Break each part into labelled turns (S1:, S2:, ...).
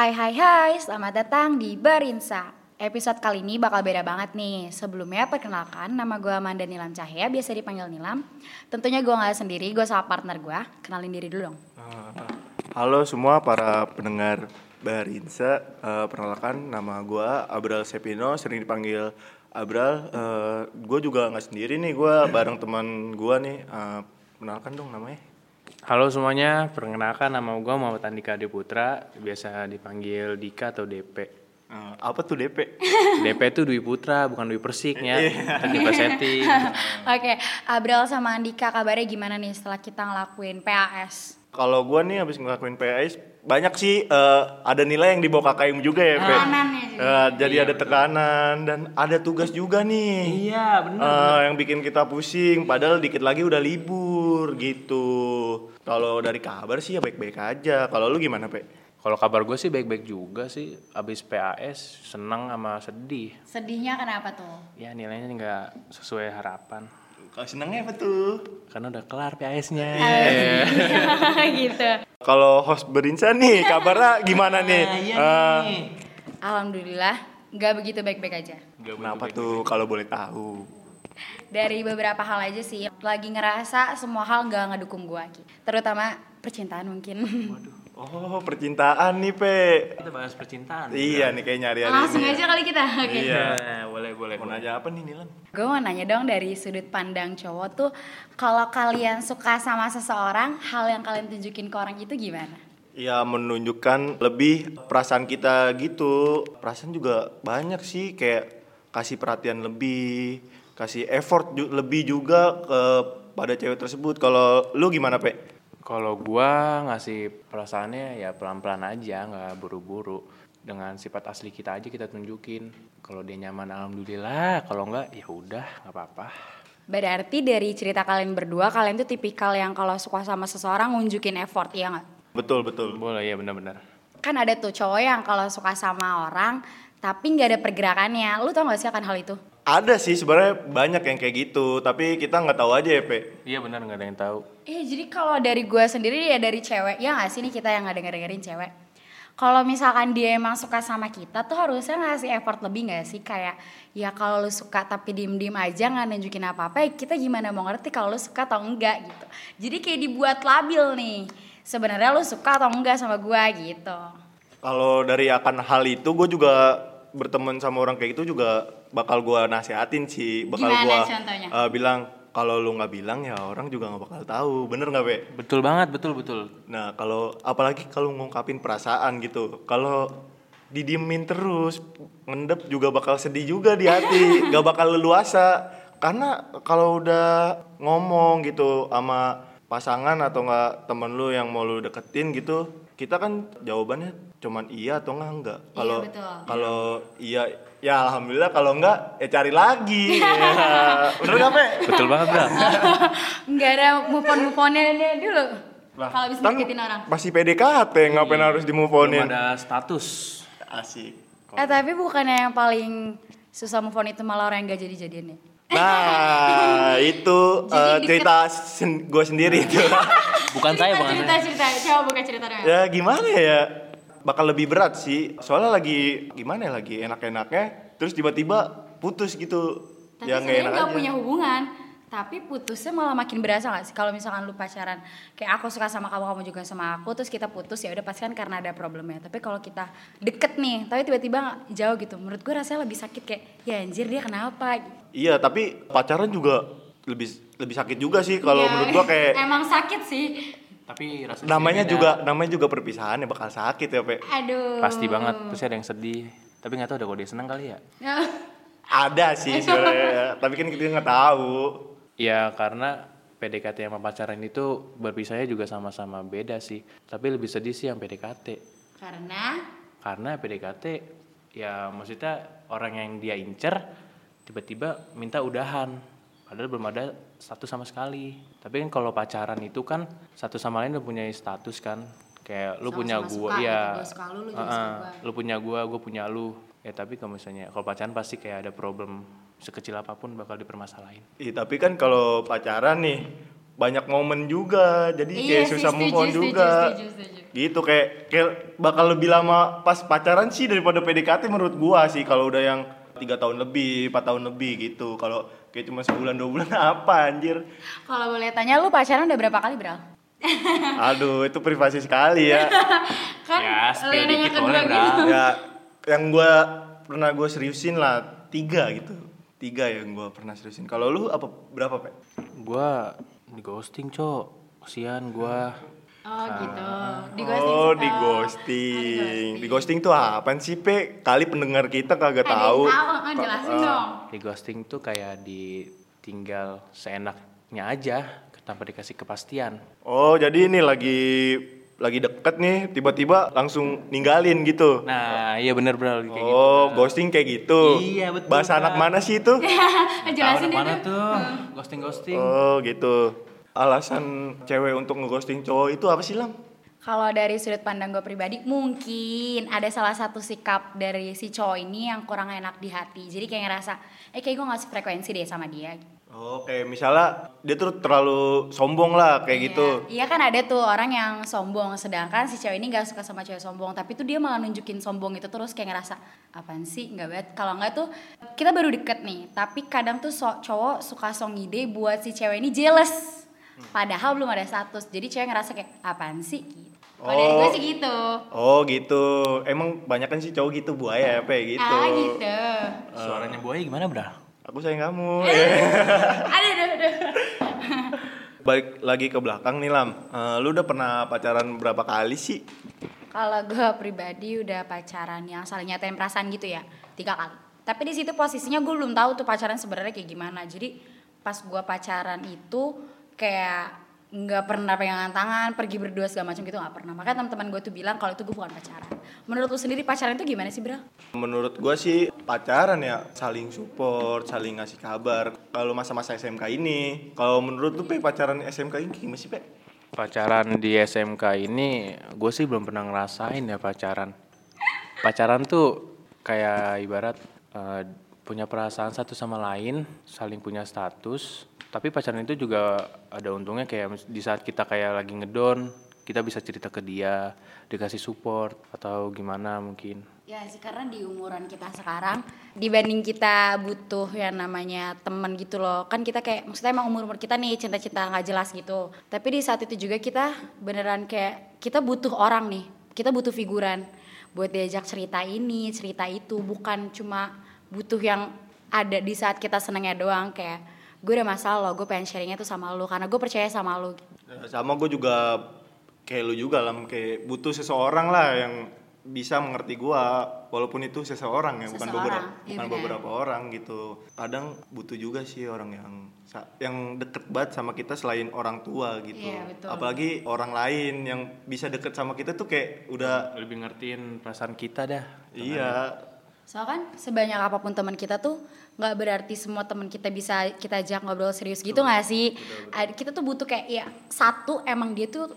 S1: Hai hai hai, selamat datang di Barinsa. Episode kali ini bakal beda banget nih. Sebelumnya perkenalkan, nama gue Amanda Nilam Cahya, biasa dipanggil Nilam. Tentunya gue nggak sendiri, gue sama partner gue. Kenalin diri dulu dong.
S2: Halo semua para pendengar Barinsa, Eh, perkenalkan nama gue Abral Sepino, sering dipanggil Abral. Eh, gue juga nggak sendiri nih, gue bareng teman gue nih. Eh, kenalkan dong namanya.
S3: Halo semuanya, perkenalkan nama gue Muhammad Andika Putra, biasa dipanggil Dika atau DP.
S2: Eh, apa tuh DP?
S3: DP itu Dwi Putra, bukan Dwi Persiknya, tadi setting.
S1: Oke, Abral sama Andika kabarnya gimana nih setelah kita ngelakuin PAS?
S2: Kalau gue nih habis ngelakuin PAS, banyak sih eh, ada nilai yang dibawa KKM juga ya, Pe.
S1: Tekanannya juga.
S2: Eh, jadi ada tekanan dan ada tugas juga nih.
S3: Iya, bener.
S2: Eh, yang bikin kita pusing padahal dikit lagi udah libur gitu kalau dari kabar sih ya baik-baik aja. Kalau lu gimana pe?
S3: Kalau kabar gue sih baik-baik juga sih, abis PAS seneng sama sedih.
S1: Sedihnya kenapa tuh?
S3: Ya nilainya nggak sesuai harapan,
S2: kalau senengnya apa tuh?
S3: Karena udah kelar PAS-nya.
S1: gitu.
S2: kalau host berinsa nih kabarnya gimana nih? Eh,
S1: Alhamdulillah, nggak begitu baik-baik aja.
S2: kenapa tuh? kalau boleh tahu
S1: Dari beberapa hal aja sih, lagi ngerasa semua hal nggak ngedukung gue, terutama percintaan mungkin.
S2: oh percintaan nih pe
S3: Kita bahas percintaan.
S2: iya nih kayak nyari hari
S1: Langsung
S2: ini
S1: aja kali kita. Oke.
S2: iya
S3: Nah, boleh boleh.
S2: mau
S3: boleh.
S2: nanya apa nih Nilan
S1: Gue mau nanya dong dari sudut pandang cowok tuh, kalau kalian suka sama seseorang, hal yang kalian tunjukin ke orang itu gimana?
S2: Ya menunjukkan lebih perasaan kita gitu Perasaan juga banyak sih kayak kasih perhatian lebih Kasih effort ju- lebih juga ke pada cewek tersebut Kalau lu gimana Pe?
S3: Kalau gua ngasih perasaannya ya pelan-pelan aja, nggak buru-buru. Dengan sifat asli kita aja kita tunjukin. Kalau dia nyaman alhamdulillah, kalau enggak ya udah nggak apa-apa.
S1: Berarti dari cerita kalian berdua, kalian tuh tipikal yang kalau suka sama seseorang nunjukin effort, ya nggak?
S2: Betul betul
S3: Boleh ya benar-benar.
S1: Kan ada tuh cowok yang kalau suka sama orang, tapi nggak ada pergerakannya. Lu tau gak sih akan hal itu?
S2: Ada sih sebenarnya banyak yang kayak gitu Tapi kita nggak tahu aja ya Pe
S3: Iya benar nggak ada yang tahu.
S1: Iya, jadi kalau dari gue sendiri ya dari cewek, ya nggak sih nih kita yang nggak denger-dengerin cewek. Kalau misalkan dia emang suka sama kita tuh harusnya ngasih effort lebih nggak sih kayak ya kalau lu suka tapi diem-diem aja nggak nunjukin apa-apa ya kita gimana mau ngerti kalau lu suka atau enggak gitu. Jadi kayak dibuat labil nih. Sebenarnya lu suka atau enggak sama gue gitu.
S2: Kalau dari akan hal itu gue juga berteman sama orang kayak gitu juga bakal gua nasihatin sih bakal
S1: Gimana
S2: gua
S1: contohnya?
S2: eh, bilang kalau lu nggak bilang ya orang juga nggak bakal tahu bener nggak Pe?
S3: Betul banget, betul betul.
S2: Nah kalau apalagi kalau ngungkapin perasaan gitu, kalau didiemin terus, ngendep juga bakal sedih juga di hati, gak bakal leluasa. Karena kalau udah ngomong gitu sama pasangan atau nggak temen lu yang mau lu deketin gitu, kita kan jawabannya cuman iya atau enggak enggak.
S1: Iya,
S2: Kalau
S1: betul.
S2: kalau iya ya alhamdulillah kalau enggak ya cari lagi. Ya, Bener gak Pe?
S3: Betul banget bro.
S1: Enggak ada move on move onnya dulu. Kalau bisa deketin orang.
S2: masih PDKT ngapain harus di move
S3: Belum
S2: onin?
S3: ada status.
S2: Asik.
S1: Eh tapi bukannya yang paling susah move on itu malah orang yang gak jadi-jadian ya?
S2: Nah, itu
S1: Jadi
S2: eh, cerita sen gue sendiri itu.
S3: Bukan saya, bukan
S1: cerita,
S3: saya.
S1: cerita, coba buka cerita dong.
S2: ya gimana ya? Bakal lebih berat sih. Soalnya lagi gimana ya lagi enak-enaknya terus tiba-tiba putus gitu.
S1: Tapi
S2: ya nggak
S1: sebenarnya
S2: enak
S1: nggak punya hubungan. Tapi putusnya malah makin berasa gak sih? Kalau misalkan lu pacaran, kayak aku suka sama kamu, kamu juga sama aku, terus kita putus ya udah pasti kan karena ada problemnya. Tapi kalau kita deket nih, tapi tiba-tiba jauh gitu, menurut gue rasanya lebih sakit kayak, ya anjir dia kenapa?
S2: Iya, tapi pacaran juga lebih lebih sakit juga sih kalau
S1: Ya,
S2: menurut gua kayak
S1: emang sakit sih.
S3: Tapi rasanya
S2: namanya
S3: beda.
S2: juga namanya juga perpisahan ya bakal sakit ya, Pe.
S1: Aduh.
S3: pasti banget. Pasti ada yang sedih. Tapi nggak tahu ada kalau dia seneng kali ya.
S2: Ada sih sebenarnya, tapi kan kita nggak tahu.
S3: Ya karena PDKT sama pacaran itu berpisahnya juga sama-sama beda sih. Tapi lebih sedih sih yang PDKT.
S1: karena
S3: Karena PDKT ya maksudnya orang yang dia incer tiba-tiba minta udahan. Padahal belum ada status sama sekali. Tapi kan kalau pacaran itu kan satu sama lain udah punya status kan. Kayak lu punya
S1: Sama-sama
S3: gua
S1: suka
S3: ya.
S1: suka lu, lu suka gua.
S3: Lu punya gua, gua punya lu. Ya tapi kalau misalnya kalau pacaran pasti kayak ada problem sekecil apa pun bakal dipermasalahin.
S2: Ih, tapi kan kalau pacaran nih banyak momen juga jadi kayak
S1: Iya sih,
S2: susah move on
S1: setuju,
S2: juga
S1: setuju, setuju.
S2: gitu kayak kayak bakal lebih lama pas pacaran sih daripada PDKT menurut gua sih kalau udah yang tiga tahun lebih empat tahun lebih gitu kalau kayak cuma sebulan dua bulan apa anjir
S1: Kalau boleh tanya lu pacaran udah berapa kali, Bral?
S2: aduh itu privasi sekali ya
S1: Kan
S3: Ya, spill dikit
S1: kedua
S3: boleh,
S1: gitu.
S2: Ya yang gua pernah gua seriusin lah tiga gitu tiga yang gua pernah seriusin kalau lu apa berapa pe
S3: Gua di ghosting, Cok. Kasihan gua.
S1: Oh gitu. Di ghosting
S2: oh
S1: suka.
S2: di ghosting di ghosting tuh apaan sih pe kali pendengar kita kagak
S1: Ada
S2: tahu
S1: tahu, jelasin
S2: Ah.
S1: dong.
S3: Di ghosting tuh kayak ditinggal seenaknya aja tanpa dikasih kepastian.
S2: Oh, jadi ini lagi lagi deket nih, tiba-tiba langsung ninggalin gitu.
S3: Nah, iya bener bro kayak gitu.
S2: oh, ghosting kayak gitu.
S3: Iya, betul,
S2: Bahasa anak mana sih itu?
S1: Jelasin
S3: anak mana tuh? Ghosting-ghosting.
S2: oh, gitu. Alasan cewek untuk ngeghosting cowok itu apa sih, Lam?
S1: Kalau dari sudut pandang gue pribadi, mungkin ada salah satu sikap dari si cowok ini yang kurang enak di hati. Jadi kayak ngerasa, eh kayak gue gak frekuensi deh sama dia.
S2: Oh, kayak misalnya dia tuh terlalu sombong lah kayak
S1: Iya.
S2: gitu.
S1: Iya kan ada tuh orang yang sombong, sedangkan si cewek ini gak suka sama cewek sombong, tapi tuh dia malah nunjukin sombong itu terus kayak ngerasa apaan sih nggak banget. Kalau nggak tuh kita baru deket nih, tapi kadang tuh so- cowok suka song ide buat si cewek ini jealous. Padahal belum ada status, jadi cewek ngerasa kayak apaan sih gitu. Kalau dari gue
S2: Oh.
S1: sih gitu.
S2: Oh, gitu. Emang banyak kan sih cowok gitu buaya apa ya gitu.
S1: Ah gitu.
S3: Suaranya buaya gimana, Bro?
S2: Aku sayang kamu.
S1: Aduh, aduh, aduh.
S2: Balik lagi ke belakang nih, Lam. Eh, lu udah pernah pacaran berapa kali sih?
S1: Kalau gue pribadi udah pacaran yang saling nyatain perasaan gitu ya tiga kali. Tapi di situ posisinya gue belum tahu tuh pacaran sebenarnya kayak gimana. Jadi pas gue pacaran itu kayak nggak pernah pegangan tangan, pergi berdua segala macam gitu nggak pernah. Makanya teman-teman gue tuh bilang kalau itu gue bukan pacaran. Menurut lu sendiri pacaran itu gimana sih bro?
S2: Menurut gua sih pacaran ya saling support, saling ngasih kabar. Kalau masa-masa SMK ini, kalau menurut lu Pe pacaran SMK ini gimana sih Pe?
S3: Pacaran di SMK ini gue sih belum pernah ngerasain ya pacaran. Pacaran tuh kayak ibarat eh, punya perasaan satu sama lain, saling punya status. Tapi pacaran itu juga ada untungnya kayak di saat kita kayak lagi ngedon, kita bisa cerita ke dia, dikasih support atau gimana mungkin.
S1: Ya sih karena di umuran kita sekarang dibanding kita butuh yang namanya teman gitu loh kan kita kayak maksudnya emang umur umur kita nih cinta-cinta nggak jelas gitu tapi di saat itu juga kita beneran kayak kita butuh orang nih kita butuh figuran buat diajak cerita ini cerita itu bukan cuma butuh yang ada di saat kita senengnya doang kayak gue udah masalah lo gue pengen sharingnya tuh sama lo karena gue percaya sama lo
S2: Ya, Sama gue juga kayak lu juga Lam, kayak butuh seseorang lah yang bisa mengerti gua walaupun itu seseorang ya bukan
S1: Seseorang,
S2: beberapa
S1: iya
S2: bukan
S1: benar.
S2: beberapa orang gitu kadang butuh juga sih orang yang yang deket banget sama kita selain orang tua gitu
S1: Iya, betul.
S2: apalagi orang lain yang bisa deket sama kita tuh kayak udah
S3: Lebih ngertiin perasaan kita dah.
S2: iya
S1: Soalnya kan sebanyak apa pun teman kita tuh nggak berarti semua teman kita bisa kita ajak ngobrol serius gitu nggak sih? Ada- Kita tuh butuh kayak ya satu emang dia tuh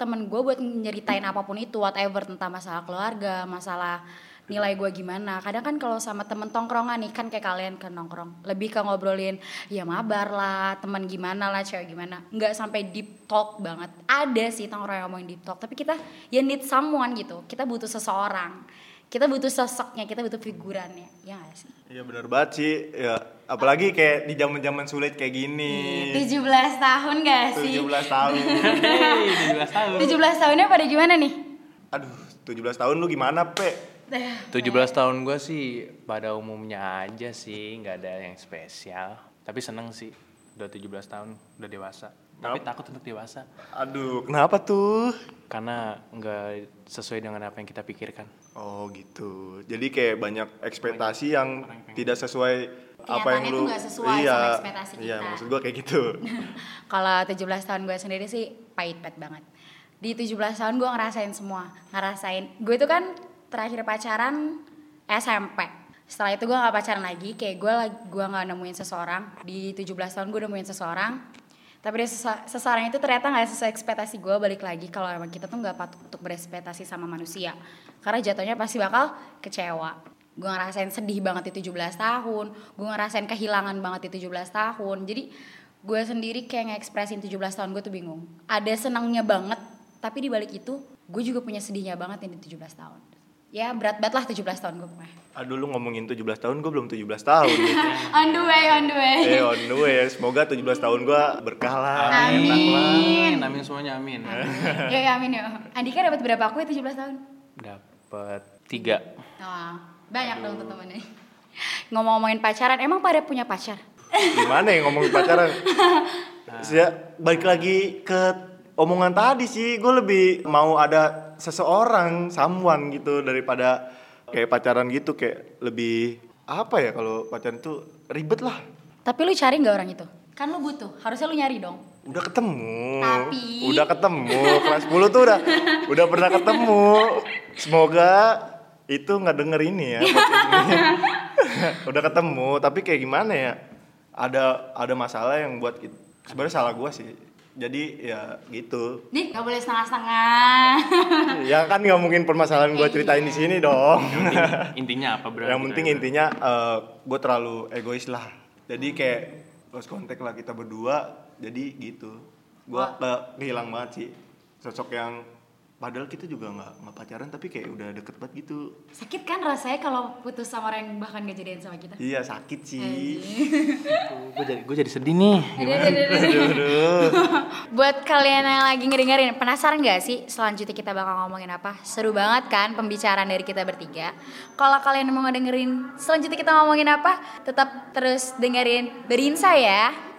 S1: temen gue buat nyeritain apa pun itu whatever tentang masalah keluarga, masalah nilai gue gimana. Kadang kan kalau sama temen tongkrongan nih kan kayak kalian kan nongkrong lebih ke ngobrolin ya mabar lah, teman gimana lah, cewek gimana. Nggak sampai deep talk banget. Ada sih tongkrong yang ngomongin deep talk, tapi kita ya need someone gitu. Kita butuh seseorang kita butuh sosoknya, kita butuh figurannya, ya gak sih?
S2: iya benar banget sih ya apalagi kayak di zaman zaman sulit kayak gini
S1: 17 tahun gak sih?
S2: 17 tahun
S3: Hey, 17 tahun.
S1: 17 tahunnya pada gimana nih?
S2: aduh 17 tahun lu gimana pe
S3: 17 tahun gue sih pada umumnya aja sih, nggak ada yang spesial. Tapi seneng sih, udah 17 tahun, udah dewasa. Tapi takut untuk dewasa,
S2: aduh kenapa tuh
S3: karena nggak sesuai dengan apa yang kita pikirkan.
S2: Oh gitu. Jadi kayak banyak ekspektasi yang tidak sesuai apa yang lu
S1: nggak sesuai
S2: iya,
S1: sama ekspektasi
S2: Iya,
S1: kita.
S2: maksud gua kayak gitu.
S1: Kalau 17 tahun gue sendiri sih pahit-pahit banget. Di 17 tahun gue ngerasain semua. Ngerasain, gue itu kan terakhir pacaran SMP. Setelah itu gue gak pacaran lagi, kayak gue gua gak nemuin seseorang. Di 17 tahun gue nemuin seseorang. Tapi dia sese- seseorang itu ternyata gak sesuai ekspektasi gue balik lagi kalau emang kita tuh gak patut untuk berekspektasi sama manusia. Karena jatuhnya pasti bakal kecewa. Gue ngerasain sedih banget di 17 tahun, gue ngerasain kehilangan banget di 17 tahun. Jadi gue sendiri kayak nge-expressin 17 tahun gue tuh bingung. Ada senangnya banget, tapi di balik itu gue juga punya sedihnya banget ini 17 tahun. Ya berat banget lah 17 tahun gue pokoknya.
S2: Aduh lu ngomongin 17 tahun, gue belum 17 tahun nih.
S1: on the way, on the way.
S2: eh on the way, semoga 17 tahun gue berkah lah.
S1: Amin.
S3: Amin. Amin semuanya amin.
S1: ya, ya amin ya. Andika dapat berapa aku ya 17 tahun?
S3: Dapat tiga.
S1: Wah, banyak dong temen-temennya. Ngomong-ngomongin pacaran, emang pada punya pacar?
S2: Gimana ya ngomongin pacaran? Ya, balik lagi ke omongan tadi sih, gue lebih mau ada seseorang, someone gitu daripada kayak pacaran gitu kayak lebih apa ya kalau pacaran tuh ribet lah.
S1: Tapi lu cari nggak orang itu? Kan lu butuh, harusnya lu nyari dong.
S2: Udah ketemu.
S1: Tapi-
S2: udah ketemu. Kelas 10 tuh udah udah pernah ketemu. Semoga itu nggak denger ini ya. ini. udah ketemu, tapi kayak gimana ya? Ada ada masalah yang buat sebenarnya salah gua sih. Jadi ya gitu.
S1: Nih, nggak boleh setengah-setengah.
S2: ya kan nggak mungkin permasalahan gua ceritain di sini dong.
S3: Intinya, intinya apa berarti?
S2: yang penting intinya gue terlalu egois lah. Jadi kayak lost contact lah kita berdua. Jadi gitu. Gue ke kehilang banget sih sosok yang padahal kita juga nggak nggak pacaran tapi kayak udah deket banget gitu.
S1: Rasanya kalau putus sama orang yang bahkan gak jadian sama kita?
S2: Iya sakit sih.
S3: Gue jadi gue jadi sedih nih.
S2: Aduh, aduh.
S1: Buat kalian yang lagi ngedengerin, penasaran gak sih selanjutnya kita bakal ngomongin apa? Seru banget kan pembicaraan dari kita bertiga. Kalau kalian mau ngedengerin selanjutnya kita ngomongin apa, tetap terus dengerin Berinsa ya.